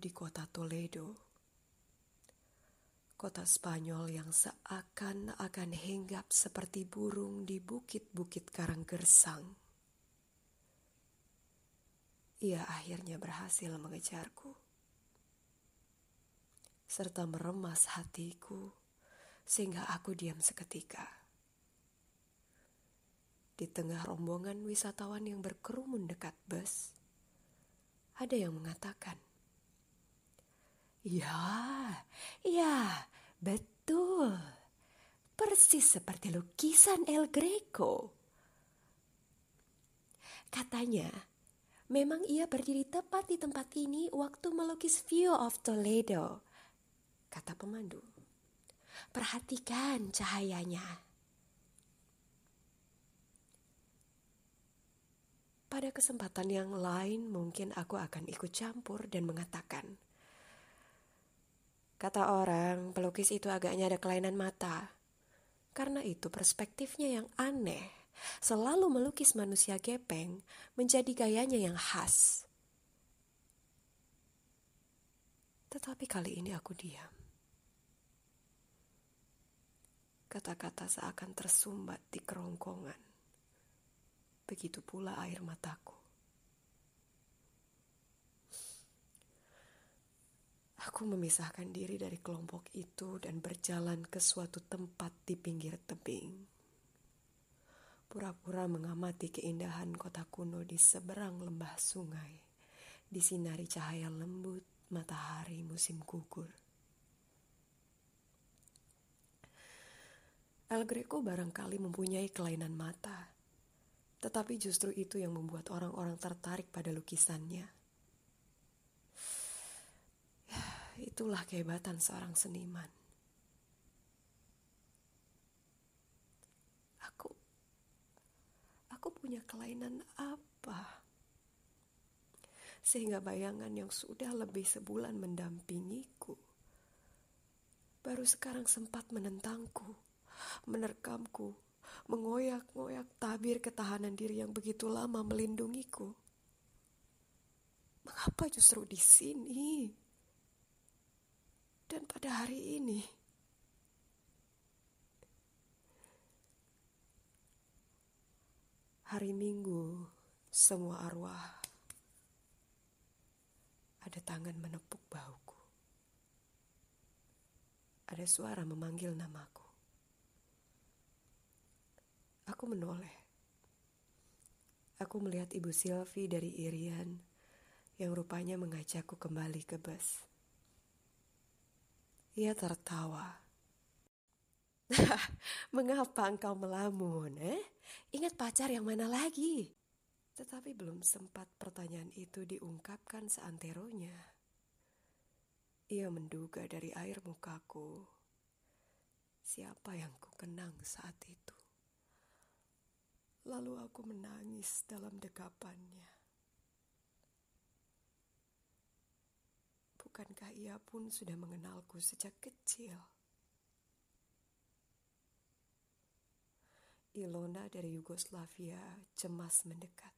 di kota Toledo. Kota Spanyol yang seakan-akan hinggap seperti burung di bukit-bukit karang gersang. Ia akhirnya berhasil mengejarku. Serta meremas hatiku sehingga aku diam seketika. Di tengah rombongan wisatawan yang berkerumun dekat bus, ada yang mengatakan, Ya, ya, betul. Persis seperti lukisan El Greco. Katanya, memang ia berdiri tepat di tempat ini waktu melukis View of Toledo. Kata pemandu. Perhatikan cahayanya. Pada kesempatan yang lain mungkin aku akan ikut campur dan mengatakan, Kata orang, pelukis itu agaknya ada kelainan mata. Karena itu perspektifnya yang aneh, selalu melukis manusia gepeng menjadi gayanya yang khas. Tetapi kali ini aku diam. Kata-kata seakan tersumbat di kerongkongan begitu pula air mataku. Aku memisahkan diri dari kelompok itu dan berjalan ke suatu tempat di pinggir tebing. Pura-pura mengamati keindahan kota kuno di seberang lembah sungai, disinari cahaya lembut matahari musim gugur. El Greco barangkali mempunyai kelainan mata, tetapi justru itu yang membuat orang-orang tertarik pada lukisannya. Ya, itulah kehebatan seorang seniman. Aku aku punya kelainan apa? Sehingga bayangan yang sudah lebih sebulan mendampingiku baru sekarang sempat menentangku, menerkamku, mengoyak-ngoyak tabir ketahanan diri yang begitu lama melindungiku. Mengapa justru di sini? Dan pada hari ini? Hari Minggu, semua arwah ada tangan menepuk bahuku. Ada suara memanggil namaku. Aku menoleh. Aku melihat Ibu Silvi dari Irian yang rupanya mengajakku kembali ke bus. Ia tertawa. Mengapa engkau melamun, eh? Ingat pacar yang mana lagi? Tetapi belum sempat pertanyaan itu diungkapkan seanteronya. Ia menduga dari air mukaku. Siapa yang ku kenang saat itu? Lalu aku menangis dalam dekapannya. Bukankah ia pun sudah mengenalku sejak kecil? Ilona dari Yugoslavia cemas mendekat.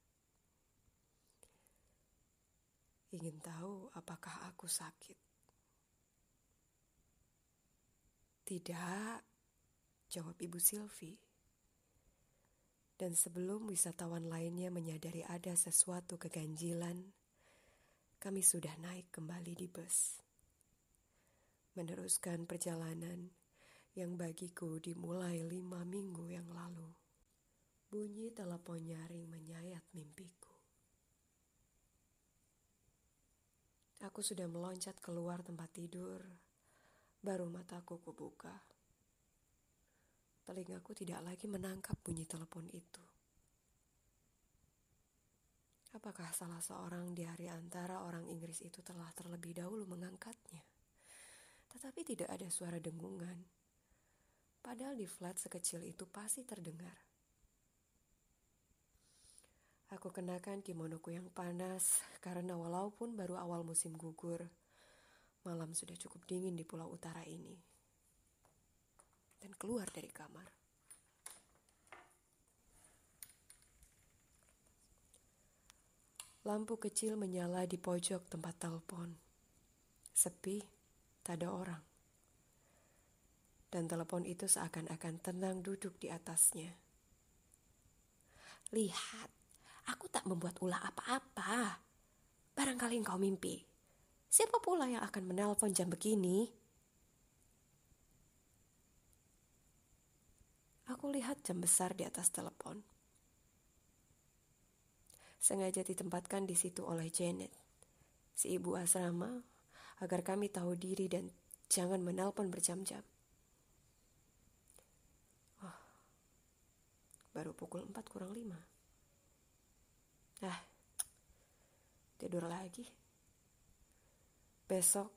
Ingin tahu apakah aku sakit. Tidak, jawab Ibu Silvi. Dan sebelum wisatawan lainnya menyadari ada sesuatu keganjilan, kami sudah naik kembali di bus. Meneruskan perjalanan yang bagiku dimulai lima minggu yang lalu. Bunyi telepon nyaring menyayat mimpiku. Aku sudah meloncat keluar tempat tidur, baru mataku kubuka telingaku tidak lagi menangkap bunyi telepon itu. Apakah salah seorang di hari antara orang Inggris itu telah terlebih dahulu mengangkatnya? Tetapi tidak ada suara dengungan. Padahal di flat sekecil itu pasti terdengar. Aku kenakan kimonoku yang panas karena walaupun baru awal musim gugur, malam sudah cukup dingin di pulau utara ini dan keluar dari kamar. Lampu kecil menyala di pojok tempat telepon. Sepi, tak ada orang. Dan telepon itu seakan-akan tenang duduk di atasnya. Lihat, aku tak membuat ulah apa-apa. Barangkali engkau mimpi. Siapa pula yang akan menelpon jam begini? Aku lihat jam besar di atas telepon. Sengaja ditempatkan di situ oleh Janet, si ibu asrama, agar kami tahu diri dan jangan menelpon berjam-jam. Oh, baru pukul 4 kurang 5. Ah, tidur lagi. Besok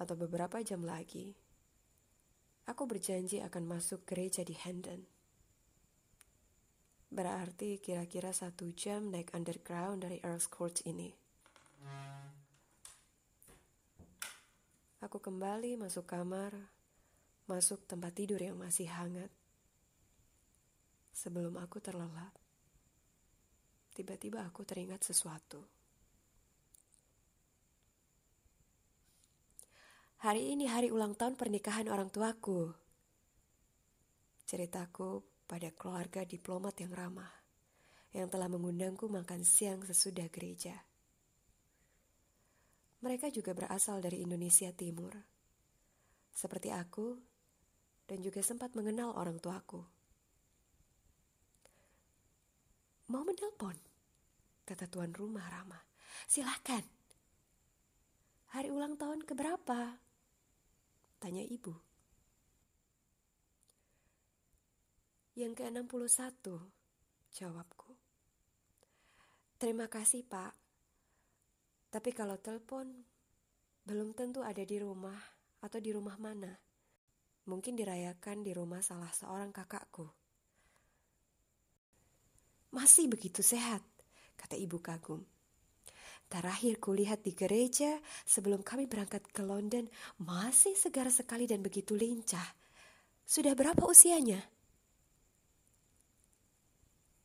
atau beberapa jam lagi, Aku berjanji akan masuk gereja di Hendon. Berarti kira-kira satu jam naik underground dari Earl's Court ini. Aku kembali masuk kamar, masuk tempat tidur yang masih hangat. Sebelum aku terlelap, tiba-tiba aku teringat sesuatu. Hari ini hari ulang tahun pernikahan orang tuaku. Ceritaku pada keluarga diplomat yang ramah, yang telah mengundangku makan siang sesudah gereja. Mereka juga berasal dari Indonesia Timur, seperti aku, dan juga sempat mengenal orang tuaku. Mau menelpon? Kata tuan rumah ramah. Silakan. Hari ulang tahun keberapa? Tanya ibu. Yang ke-61, jawabku. Terima kasih, Pak. Tapi kalau telepon, belum tentu ada di rumah atau di rumah mana. Mungkin dirayakan di rumah salah seorang kakakku. Masih begitu sehat, kata ibu kagum. Terakhir kulihat di gereja sebelum kami berangkat ke London masih segar sekali dan begitu lincah. Sudah berapa usianya?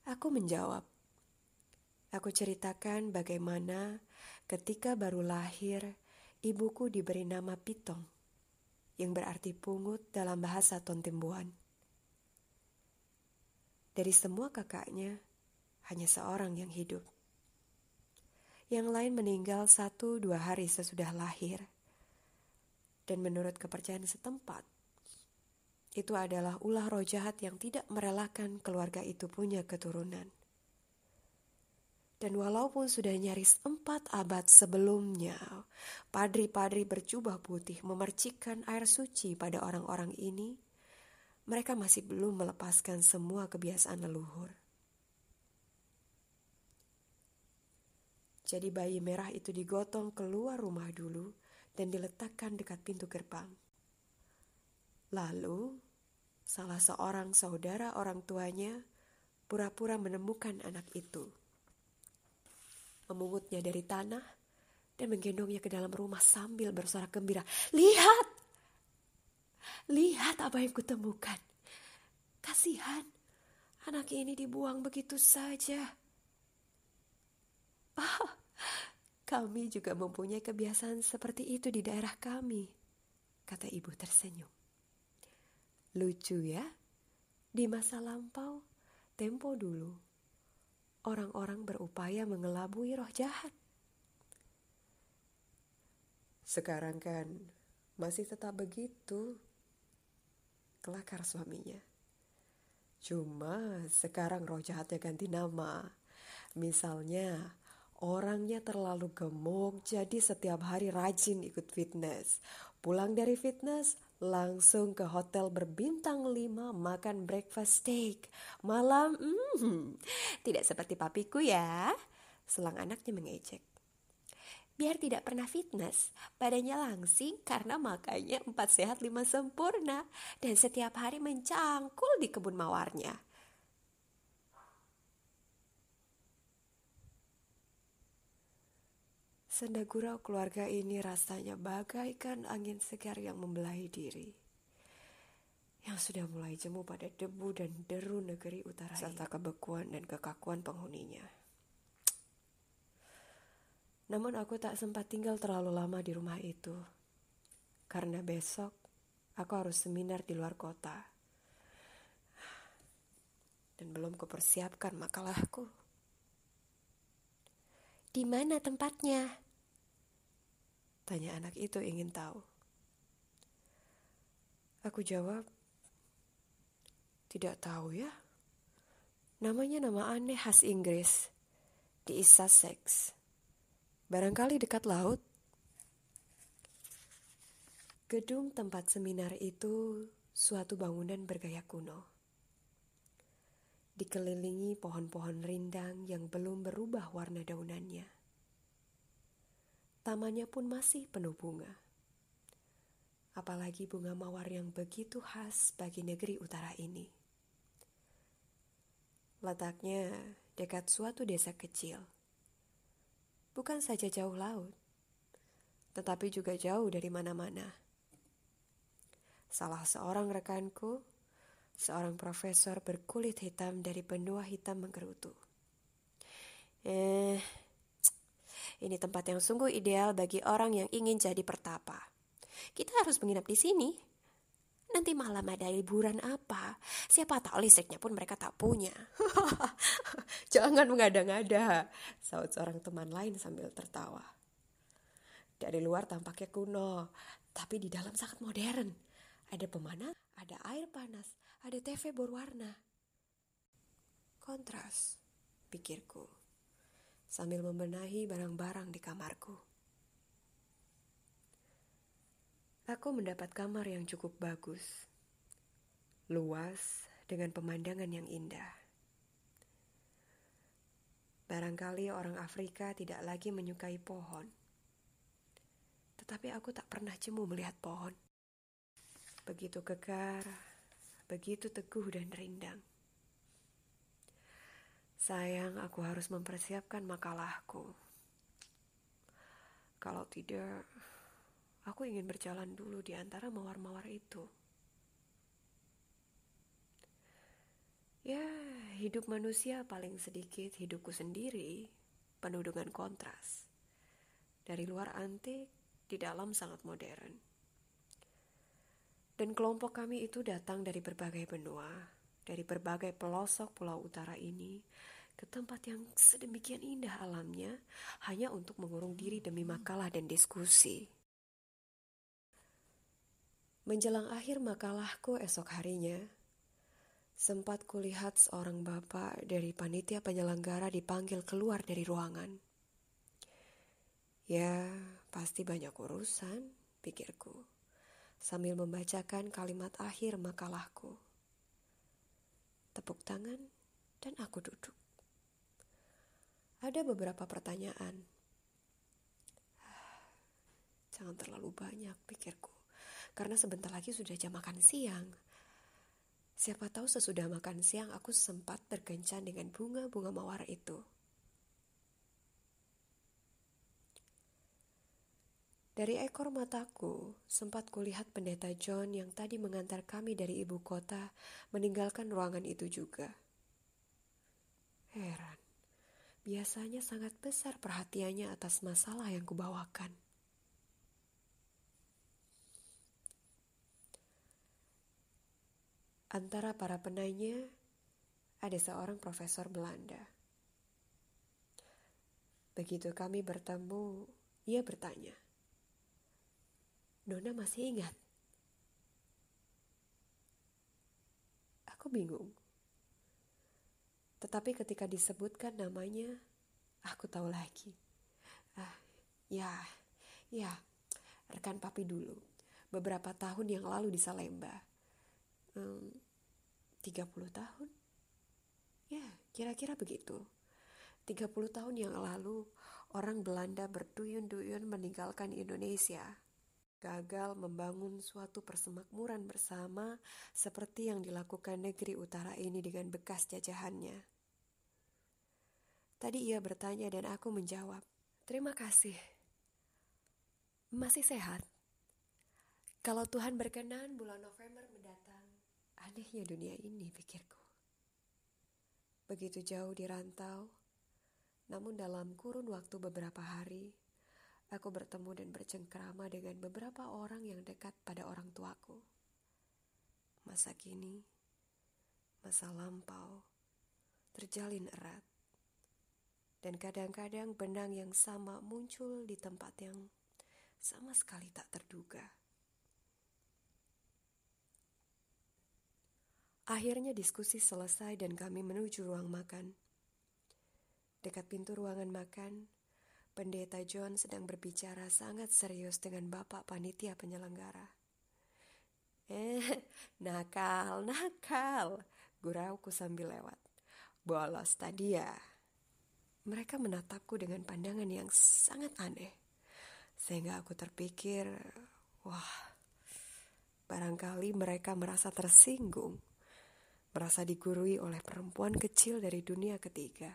Aku menjawab. Aku ceritakan bagaimana ketika baru lahir ibuku diberi nama Pitong yang berarti pungut dalam bahasa Tontembuan. Dari semua kakaknya, hanya seorang yang hidup yang lain meninggal satu dua hari sesudah lahir. Dan menurut kepercayaan setempat, itu adalah ulah roh jahat yang tidak merelakan keluarga itu punya keturunan. Dan walaupun sudah nyaris empat abad sebelumnya, padri-padri berjubah putih memercikkan air suci pada orang-orang ini, mereka masih belum melepaskan semua kebiasaan leluhur. Jadi bayi merah itu digotong keluar rumah dulu dan diletakkan dekat pintu gerbang. Lalu, salah seorang saudara orang tuanya pura-pura menemukan anak itu. Memungutnya dari tanah dan menggendongnya ke dalam rumah sambil bersorak gembira. Lihat! Lihat apa yang kutemukan. Kasihan, anak ini dibuang begitu saja. Ah, kami juga mempunyai kebiasaan seperti itu di daerah kami, kata ibu tersenyum. Lucu ya, di masa lampau, tempo dulu, orang-orang berupaya mengelabui roh jahat. Sekarang kan masih tetap begitu, kelakar suaminya. Cuma sekarang roh jahatnya ganti nama. Misalnya, Orangnya terlalu gemuk, jadi setiap hari rajin ikut fitness. Pulang dari fitness, langsung ke hotel berbintang lima makan breakfast steak. Malam, hmm, tidak seperti papiku ya. Selang anaknya mengejek. Biar tidak pernah fitness, badannya langsing karena makanya empat sehat lima sempurna. Dan setiap hari mencangkul di kebun mawarnya. Senda gurau keluarga ini rasanya bagaikan angin segar yang membelahi diri. Yang sudah mulai jemu pada debu dan deru negeri utara serta kebekuan dan kekakuan penghuninya. Namun aku tak sempat tinggal terlalu lama di rumah itu. Karena besok aku harus seminar di luar kota. Dan belum kupersiapkan makalahku. Di mana tempatnya? Tanya anak itu ingin tahu. Aku jawab, tidak tahu ya. Namanya nama aneh khas Inggris. Di East Sussex. Barangkali dekat laut. Gedung tempat seminar itu suatu bangunan bergaya kuno. Dikelilingi pohon-pohon rindang yang belum berubah warna daunannya. Tamannya pun masih penuh bunga. Apalagi bunga mawar yang begitu khas bagi negeri utara ini. Letaknya dekat suatu desa kecil. Bukan saja jauh laut, tetapi juga jauh dari mana-mana. Salah seorang rekanku, seorang profesor berkulit hitam dari benua hitam menggerutu. Eh, ini tempat yang sungguh ideal bagi orang yang ingin jadi pertapa. Kita harus menginap di sini. Nanti malam ada liburan apa? Siapa tahu listriknya pun mereka tak punya. Jangan mengada-ngada, saut seorang teman lain sambil tertawa. Dari luar tampaknya kuno, tapi di dalam sangat modern. Ada pemanas, ada air panas, ada TV berwarna. Kontras, pikirku, sambil membenahi barang-barang di kamarku. Aku mendapat kamar yang cukup bagus, luas dengan pemandangan yang indah. Barangkali orang Afrika tidak lagi menyukai pohon, tetapi aku tak pernah jemu melihat pohon. Begitu kekar, begitu teguh dan rindang. Sayang, aku harus mempersiapkan makalahku. Kalau tidak, Aku ingin berjalan dulu di antara mawar-mawar itu. Ya, hidup manusia paling sedikit hidupku sendiri, penuh dengan kontras. Dari luar antik, di dalam sangat modern. Dan kelompok kami itu datang dari berbagai benua, dari berbagai pelosok pulau utara ini, ke tempat yang sedemikian indah alamnya, hanya untuk mengurung diri demi makalah dan diskusi. Menjelang akhir makalahku esok harinya, sempat kulihat seorang bapak dari panitia penyelenggara dipanggil keluar dari ruangan. Ya, pasti banyak urusan, pikirku, sambil membacakan kalimat akhir makalahku. Tepuk tangan, dan aku duduk. Ada beberapa pertanyaan. Jangan terlalu banyak, pikirku karena sebentar lagi sudah jam makan siang. Siapa tahu sesudah makan siang aku sempat berkencan dengan bunga-bunga mawar itu. Dari ekor mataku, sempat kulihat pendeta John yang tadi mengantar kami dari ibu kota meninggalkan ruangan itu juga. Heran, biasanya sangat besar perhatiannya atas masalah yang kubawakan. Antara para penanya, ada seorang profesor Belanda. Begitu kami bertemu, ia bertanya, Nona masih ingat? Aku bingung. Tetapi ketika disebutkan namanya, aku tahu lagi. Ah, ya, ya, rekan papi dulu. Beberapa tahun yang lalu di Salemba um, 30 tahun. Ya, kira-kira begitu. 30 tahun yang lalu, orang Belanda berduyun-duyun meninggalkan Indonesia. Gagal membangun suatu persemakmuran bersama seperti yang dilakukan negeri utara ini dengan bekas jajahannya. Tadi ia bertanya dan aku menjawab, terima kasih. Masih sehat? Kalau Tuhan berkenan bulan November mendatang, Anehnya dunia ini, pikirku. Begitu jauh di rantau, Namun dalam kurun waktu beberapa hari, aku bertemu dan bercengkrama dengan beberapa orang yang dekat pada orang tuaku. Masa kini, masa lampau, terjalin erat. Dan kadang-kadang benang yang sama muncul di tempat yang sama sekali tak terduga. Akhirnya diskusi selesai dan kami menuju ruang makan. Dekat pintu ruangan makan, Pendeta John sedang berbicara sangat serius dengan Bapak Panitia Penyelenggara. Eh, nakal, nakal, gurauku sambil lewat. Bolos tadi ya. Mereka menatapku dengan pandangan yang sangat aneh. Sehingga aku terpikir, wah, barangkali mereka merasa tersinggung merasa digurui oleh perempuan kecil dari dunia ketiga.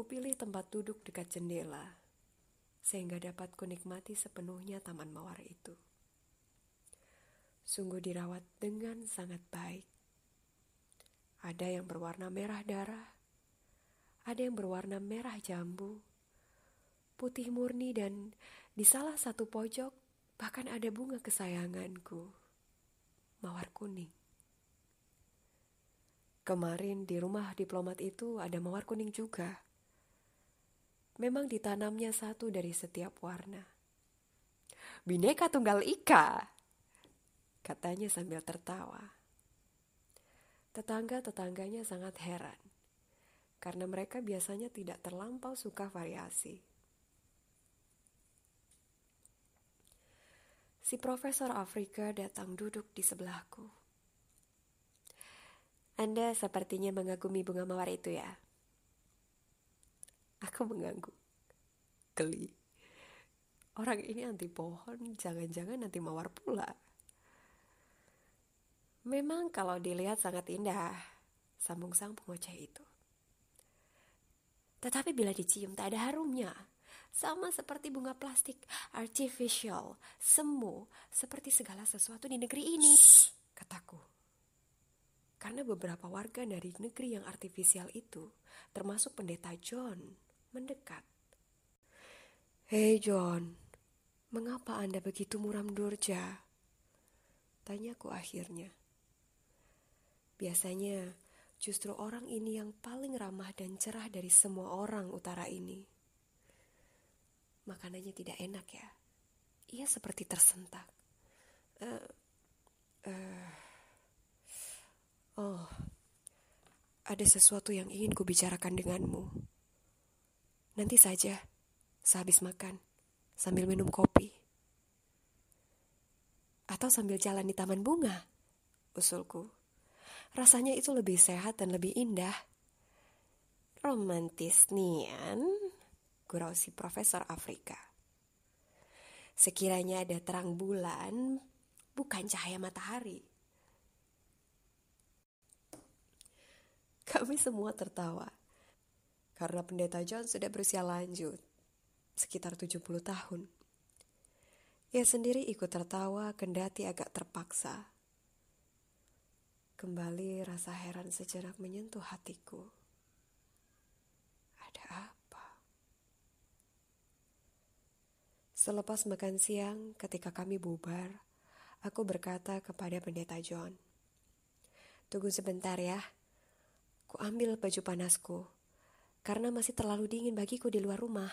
Kupilih tempat duduk dekat jendela, sehingga dapat kunikmati sepenuhnya taman mawar itu. Sungguh dirawat dengan sangat baik. Ada yang berwarna merah darah, ada yang berwarna merah jambu, putih murni dan di salah satu pojok Bahkan ada bunga kesayanganku, mawar kuning. Kemarin di rumah diplomat itu ada mawar kuning juga. Memang ditanamnya satu dari setiap warna. Bineka tunggal ika, katanya sambil tertawa. Tetangga-tetangganya sangat heran, karena mereka biasanya tidak terlampau suka variasi. Si Profesor Afrika datang duduk di sebelahku. Anda sepertinya mengagumi bunga mawar itu ya? Aku mengangguk. Geli. Orang ini anti pohon, jangan-jangan nanti mawar pula. Memang kalau dilihat sangat indah, sambung sang pengoceh itu. Tetapi bila dicium tak ada harumnya. Sama seperti bunga plastik, artificial, semu, seperti segala sesuatu di negeri ini, kataku. Karena beberapa warga dari negeri yang artifisial itu, termasuk pendeta John, mendekat. Hei John, mengapa Anda begitu muram durja? Tanyaku akhirnya. Biasanya justru orang ini yang paling ramah dan cerah dari semua orang utara ini makanannya tidak enak ya. Ia seperti tersentak. Uh, uh, oh, ada sesuatu yang ingin kubicarakan denganmu. Nanti saja, sehabis makan, sambil minum kopi. Atau sambil jalan di taman bunga, usulku. Rasanya itu lebih sehat dan lebih indah. Romantis nian gurau si Profesor Afrika. Sekiranya ada terang bulan, bukan cahaya matahari. Kami semua tertawa, karena pendeta John sudah berusia lanjut, sekitar 70 tahun. Ia sendiri ikut tertawa kendati agak terpaksa. Kembali rasa heran sejenak menyentuh hatiku. Selepas makan siang, ketika kami bubar, aku berkata kepada pendeta John, Tunggu sebentar ya, ku ambil baju panasku, karena masih terlalu dingin bagiku di luar rumah.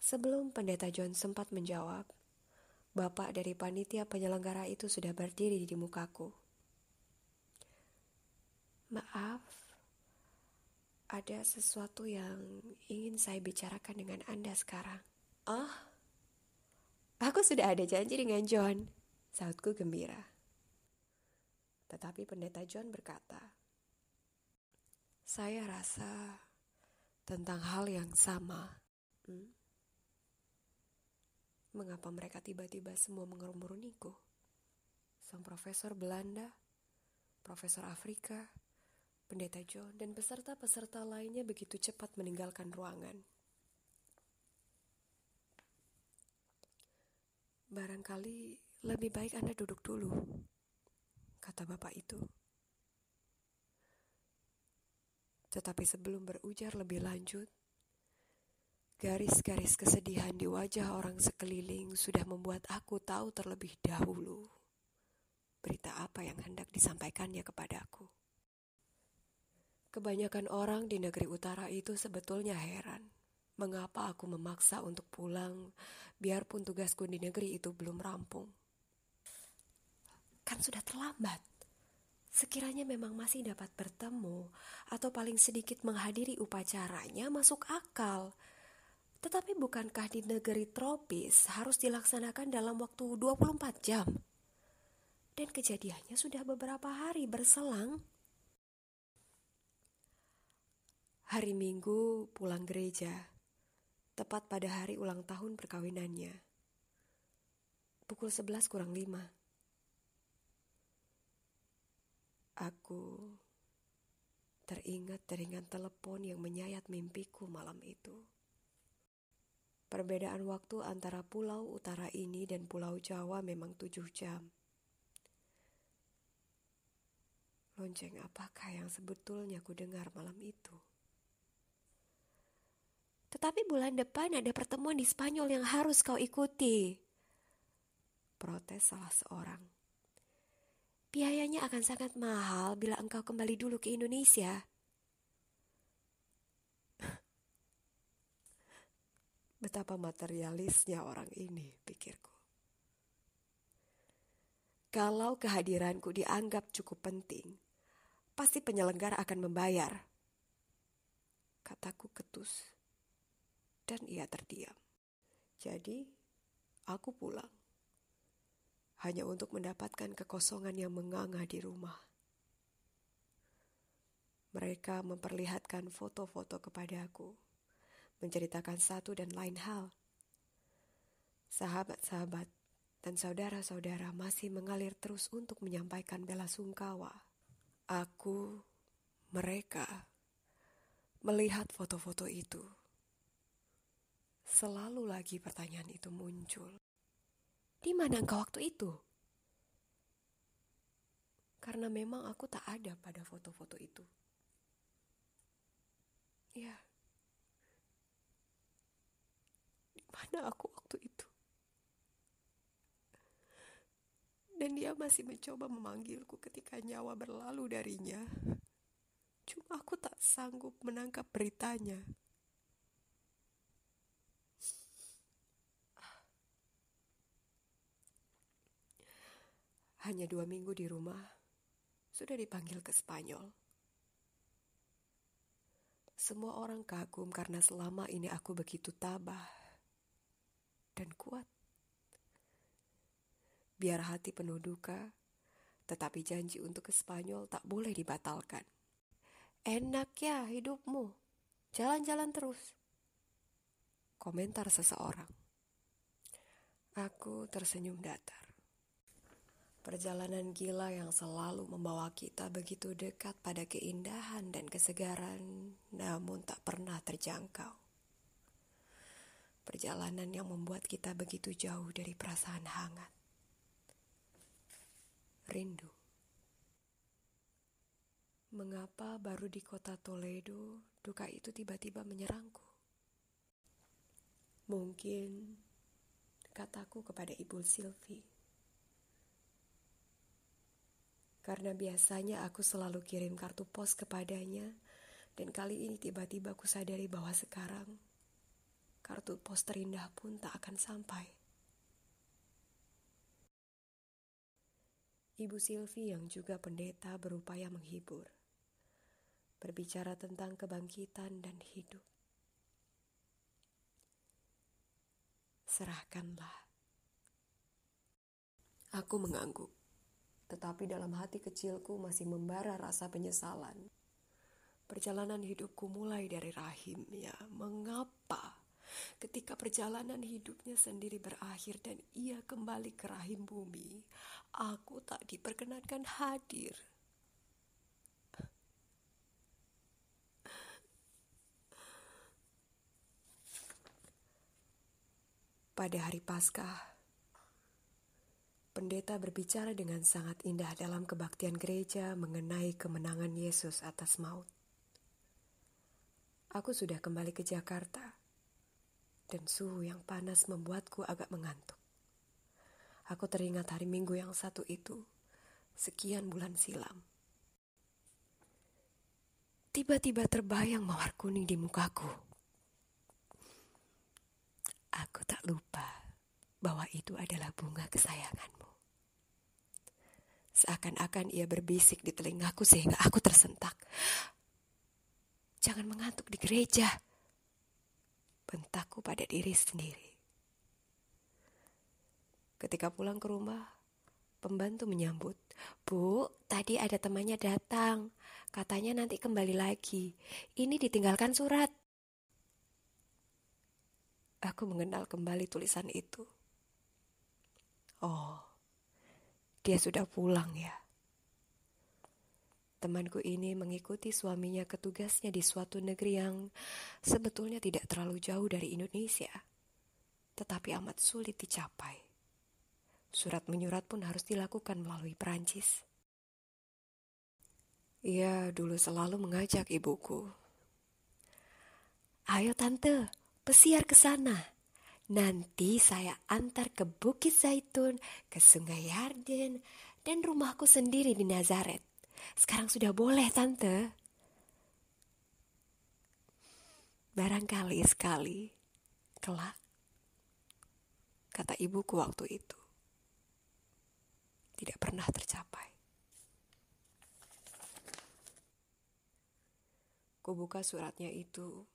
Sebelum pendeta John sempat menjawab, bapak dari panitia penyelenggara itu sudah berdiri di mukaku. Maaf, ada sesuatu yang ingin saya bicarakan dengan Anda sekarang. Oh, aku sudah ada janji dengan John, sautku gembira. Tetapi pendeta John berkata, saya rasa tentang hal yang sama. Hmm? Mengapa mereka tiba-tiba semua mengerumuruniku? Sang profesor Belanda, profesor Afrika, Pendeta John dan peserta-peserta lainnya begitu cepat meninggalkan ruangan. Barangkali lebih baik Anda duduk dulu, kata bapak itu. Tetapi sebelum berujar lebih lanjut, garis-garis kesedihan di wajah orang sekeliling sudah membuat aku tahu terlebih dahulu berita apa yang hendak disampaikannya kepadaku. Kebanyakan orang di negeri utara itu sebetulnya heran mengapa aku memaksa untuk pulang biarpun tugasku di negeri itu belum rampung. Kan sudah terlambat. Sekiranya memang masih dapat bertemu atau paling sedikit menghadiri upacaranya masuk akal. Tetapi bukankah di negeri tropis harus dilaksanakan dalam waktu 24 jam? Dan kejadiannya sudah beberapa hari berselang. Hari Minggu pulang gereja, tepat pada hari ulang tahun perkawinannya. Pukul 11 kurang 5. Aku teringat teringat telepon yang menyayat mimpiku malam itu. Perbedaan waktu antara pulau utara ini dan pulau Jawa memang tujuh jam. Lonceng apakah yang sebetulnya ku dengar malam itu? Tetapi bulan depan ada pertemuan di Spanyol yang harus kau ikuti. Protes salah seorang. Biayanya akan sangat mahal bila engkau kembali dulu ke Indonesia. Betapa materialisnya orang ini, pikirku. Kalau kehadiranku dianggap cukup penting, pasti penyelenggara akan membayar. Kataku ketus, dan ia terdiam. Jadi, aku pulang hanya untuk mendapatkan kekosongan yang menganga di rumah. Mereka memperlihatkan foto-foto kepadaku, menceritakan satu dan lain hal. Sahabat-sahabat dan saudara-saudara masih mengalir terus untuk menyampaikan bela sungkawa. Aku, mereka, melihat foto-foto itu. Selalu lagi pertanyaan itu muncul. Di mana engkau waktu itu? Karena memang aku tak ada pada foto-foto itu. Ya. Di mana aku waktu itu? Dan dia masih mencoba memanggilku ketika nyawa berlalu darinya. Cuma aku tak sanggup menangkap beritanya. Hanya dua minggu di rumah, sudah dipanggil ke Spanyol. Semua orang kagum karena selama ini aku begitu tabah dan kuat. Biar hati penuh duka, tetapi janji untuk ke Spanyol tak boleh dibatalkan. Enak ya hidupmu, jalan-jalan terus. Komentar seseorang. Aku tersenyum datar. Perjalanan gila yang selalu membawa kita begitu dekat pada keindahan dan kesegaran, namun tak pernah terjangkau. Perjalanan yang membuat kita begitu jauh dari perasaan hangat. Rindu. Mengapa baru di kota Toledo duka itu tiba-tiba menyerangku? Mungkin kataku kepada Ibu Sylvie karena biasanya aku selalu kirim kartu pos kepadanya, dan kali ini tiba-tiba aku sadari bahwa sekarang kartu pos terindah pun tak akan sampai. Ibu Silvi yang juga pendeta berupaya menghibur, berbicara tentang kebangkitan dan hidup. Serahkanlah. Aku mengangguk tetapi dalam hati kecilku masih membara rasa penyesalan. Perjalanan hidupku mulai dari rahimnya. Mengapa ketika perjalanan hidupnya sendiri berakhir dan ia kembali ke rahim bumi, aku tak diperkenankan hadir? Pada hari Paskah, pendeta berbicara dengan sangat indah dalam kebaktian gereja mengenai kemenangan Yesus atas maut. Aku sudah kembali ke Jakarta, dan suhu yang panas membuatku agak mengantuk. Aku teringat hari Minggu yang satu itu, sekian bulan silam. Tiba-tiba terbayang mawar kuning di mukaku. Aku tak lupa bahwa itu adalah bunga kesayanganmu. Seakan-akan ia berbisik di telingaku sehingga aku tersentak. Jangan mengantuk di gereja. Bentakku pada diri sendiri. Ketika pulang ke rumah, pembantu menyambut. Bu, tadi ada temannya datang. Katanya nanti kembali lagi. Ini ditinggalkan surat. Aku mengenal kembali tulisan itu. Oh, dia sudah pulang ya. Temanku ini mengikuti suaminya ke tugasnya di suatu negeri yang sebetulnya tidak terlalu jauh dari Indonesia, tetapi amat sulit dicapai. Surat menyurat pun harus dilakukan melalui Perancis. Ia dulu selalu mengajak ibuku. Ayo tante, pesiar ke sana. Nanti saya antar ke Bukit Zaitun, ke Sungai Yarden, dan rumahku sendiri di Nazaret. Sekarang sudah boleh, Tante. Barangkali sekali, kelak, kata ibuku waktu itu, tidak pernah tercapai. Kubuka suratnya itu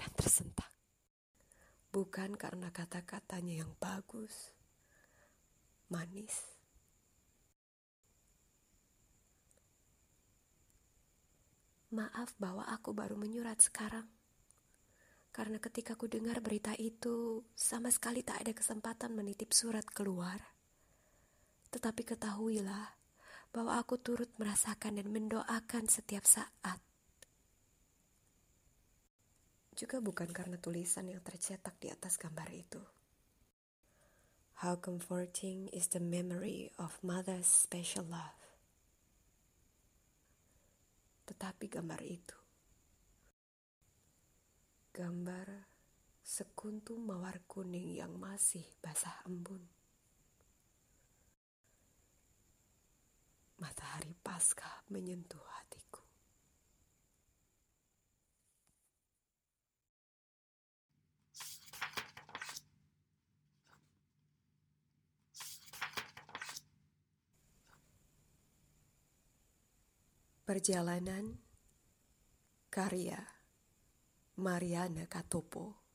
dan tersentak. Bukan karena kata-katanya yang bagus, manis, Maaf bahwa aku baru menyurat sekarang. Karena ketika ku dengar berita itu, sama sekali tak ada kesempatan menitip surat keluar. Tetapi ketahuilah bahwa aku turut merasakan dan mendoakan setiap saat. Juga bukan karena tulisan yang tercetak di atas gambar itu. How comforting is the memory of mother's special love tetapi gambar itu gambar sekuntum mawar kuning yang masih basah embun. Matahari pasca menyentuh hatiku. Perjalanan Karya Mariana Katopo